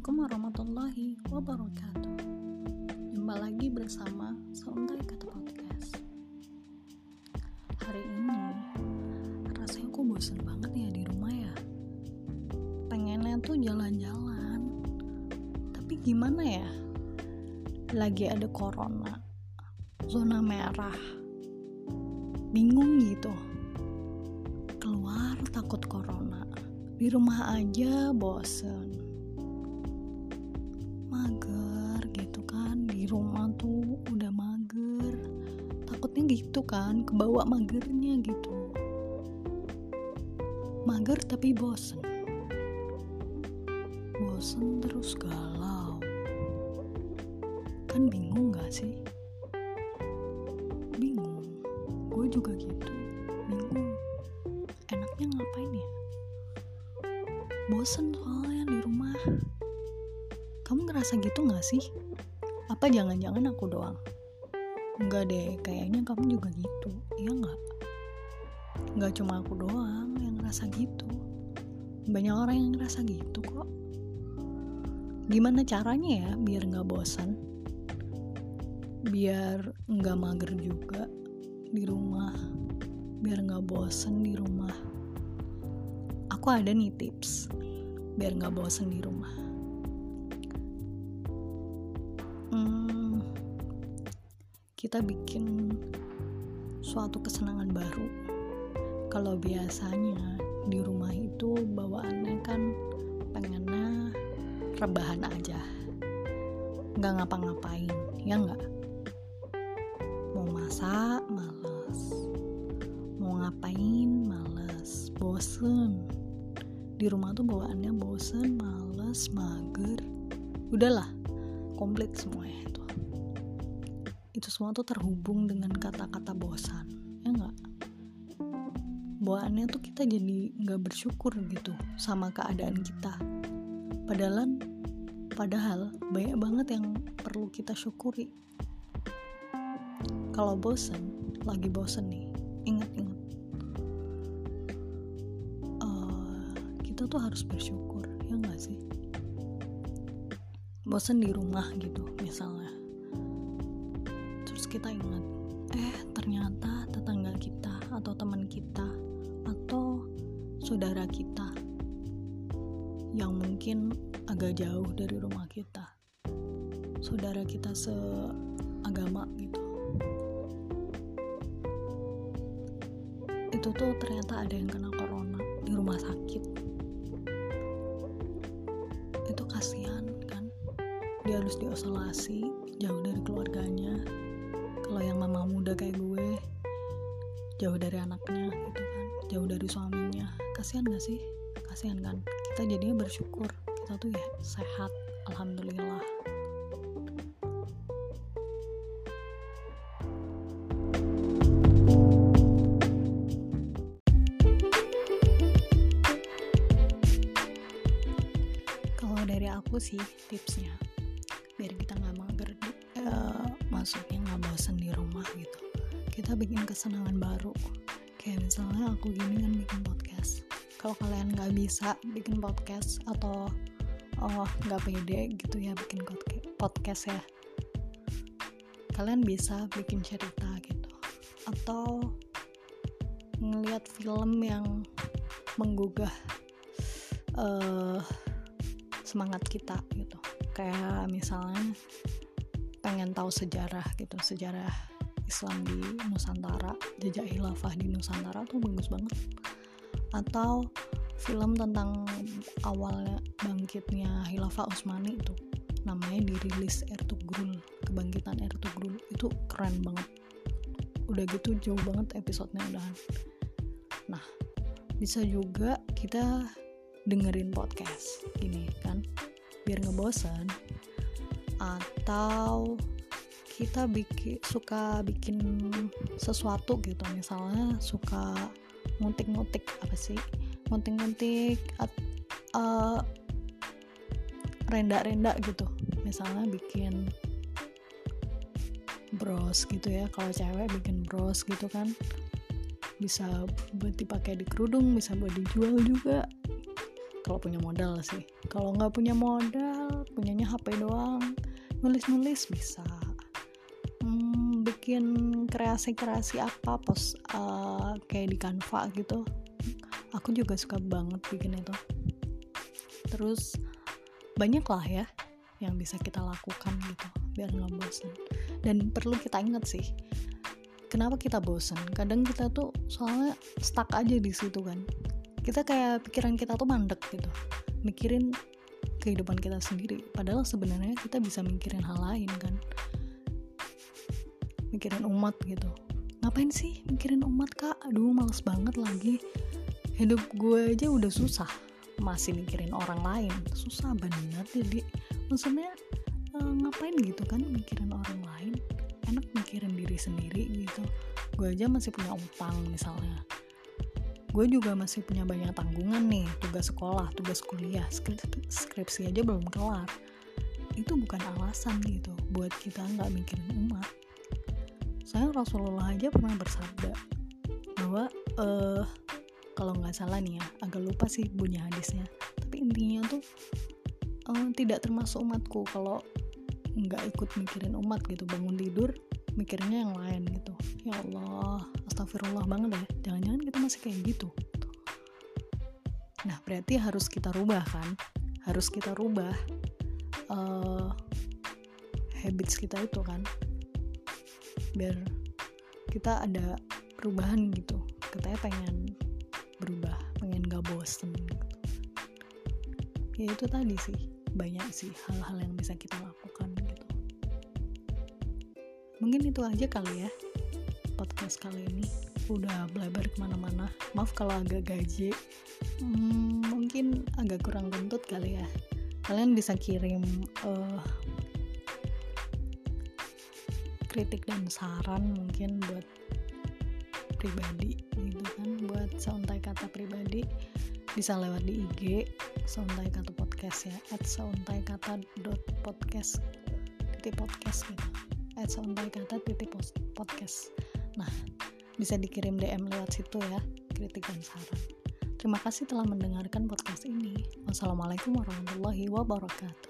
Assalamualaikum warahmatullahi wabarakatuh. Jumpa lagi bersama Seuntai Kata Podcast. Hari ini Rasanya aku bosen banget ya di rumah ya? Pengennya tuh jalan-jalan. Tapi gimana ya? Lagi ada corona Zona merah. Bingung gitu. Keluar takut corona. Di rumah aja bosen gitu kan kebawa magernya gitu. Mager tapi bosen. Bosen terus galau. Kan bingung gak sih? Bingung. Gue juga gitu. Bingung. Enaknya ngapain ya? Bosen soalnya di rumah. Kamu ngerasa gitu gak sih? Apa jangan-jangan aku doang? Enggak deh, kayaknya kamu juga gitu, iya gak? Gak cuma aku doang yang ngerasa gitu Banyak orang yang ngerasa gitu kok Gimana caranya ya biar gak bosan? Biar gak mager juga di rumah Biar gak bosan di rumah Aku ada nih tips biar gak bosen di rumah. Kita bikin suatu kesenangan baru. Kalau biasanya di rumah itu bawaannya kan pengennya rebahan aja, nggak ngapa-ngapain, ya nggak? Mau masak males, mau ngapain males, bosen. Di rumah tuh bawaannya bosen, males, mager. Udahlah komplit semuanya itu itu semua tuh terhubung dengan kata-kata bosan ya nggak? Bawaannya tuh kita jadi nggak bersyukur gitu sama keadaan kita. Padahal padahal banyak banget yang perlu kita syukuri. Kalau bosan lagi bosan nih ingat-ingat kita tuh harus bersyukur ya nggak sih? Bosan di rumah gitu misalnya kita ingat eh ternyata tetangga kita atau teman kita atau saudara kita yang mungkin agak jauh dari rumah kita saudara kita seagama gitu. Itu tuh ternyata ada yang kena corona di rumah sakit. Itu kasihan kan? Dia harus diisolasi jauh dari keluarganya kalau yang mama muda kayak gue. Jauh dari anaknya gitu kan. Jauh dari suaminya. Kasihan gak sih? Kasihan kan. Kita jadinya bersyukur. Kita tuh ya sehat. Alhamdulillah. Aku sih tipsnya biar kita nggak mager uh, masuknya nggak bosan di rumah gitu. Kita bikin kesenangan baru. Kayak misalnya aku gini kan bikin podcast. Kalau kalian nggak bisa bikin podcast atau oh nggak pede gitu ya bikin podcast ya. Kalian bisa bikin cerita gitu. Atau ngelihat film yang menggugah uh, semangat kita gitu. Kayak misalnya pengen tahu sejarah gitu sejarah Islam di Nusantara jejak hilafah di Nusantara tuh bagus banget. Atau film tentang awalnya bangkitnya hilafah Utsmani itu namanya dirilis Ertugrul kebangkitan Ertugrul itu keren banget. Udah gitu jauh banget episodenya udahan. Nah bisa juga kita dengerin podcast ini kan biar ngebosan atau kita bikin suka bikin sesuatu gitu. Misalnya suka ngutik-ngutik apa sih? Ngutik-ngutik uh, renda-renda gitu. Misalnya bikin bros gitu ya. Kalau cewek bikin bros gitu kan. Bisa buat dipakai di kerudung bisa buat dijual juga. Kalau punya modal sih. Kalau nggak punya modal punyanya HP doang nulis-nulis bisa hmm, bikin kreasi-kreasi apa pos uh, kayak di Canva gitu. Aku juga suka banget bikin itu. Terus banyak lah ya yang bisa kita lakukan gitu biar nggak bosan dan perlu kita ingat sih kenapa kita bosan kadang kita tuh soalnya stuck aja di situ kan. Kita kayak pikiran kita tuh mandek gitu. Mikirin kehidupan kita sendiri. Padahal sebenarnya kita bisa mikirin hal lain kan? Mikirin umat gitu. Ngapain sih mikirin umat kak? Aduh males banget lagi. Hidup gue aja udah susah. Masih mikirin orang lain. Susah banget jadi maksudnya uh, ngapain gitu kan mikirin orang lain? Enak mikirin diri sendiri gitu. Gue aja masih punya utang misalnya gue juga masih punya banyak tanggungan nih tugas sekolah tugas kuliah skripsi aja belum kelar. Itu bukan alasan gitu buat kita nggak mikirin umat saya Rasulullah aja pernah bersabda bahwa uh, kalau nggak salah nih ya agak lupa sih bunyi hadisnya. Tapi intinya tuh uh, tidak termasuk umatku kalau nggak ikut mikirin umat gitu bangun tidur mikirnya yang lain gitu. Ya Allah astagfirullah banget ya. Jangan-jangan kita masih kayak gitu. Nah berarti harus kita rubah kan? Harus kita rubah uh, habits kita itu kan? Biar kita ada perubahan gitu. Katanya pengen berubah pengen gak bosen gitu. Ya itu tadi sih banyak sih hal-hal yang bisa kita lakukan mungkin itu aja kali ya podcast kali ini. Udah belajar ke mana-mana. Maaf kalau agak gaji. Hmm, mungkin agak kurang kentut kali ya. Kalian bisa kirim uh, kritik dan saran mungkin buat pribadi gitu kan. Buat sauntai kata pribadi bisa lewat di IG sauntai kata podcast ya. At sauntai kata dot podcast titik podcast gitu at kata titik podcast Nah, bisa dikirim DM lewat situ ya, kritik dan saran. Terima kasih telah mendengarkan podcast ini. Wassalamualaikum warahmatullahi wabarakatuh.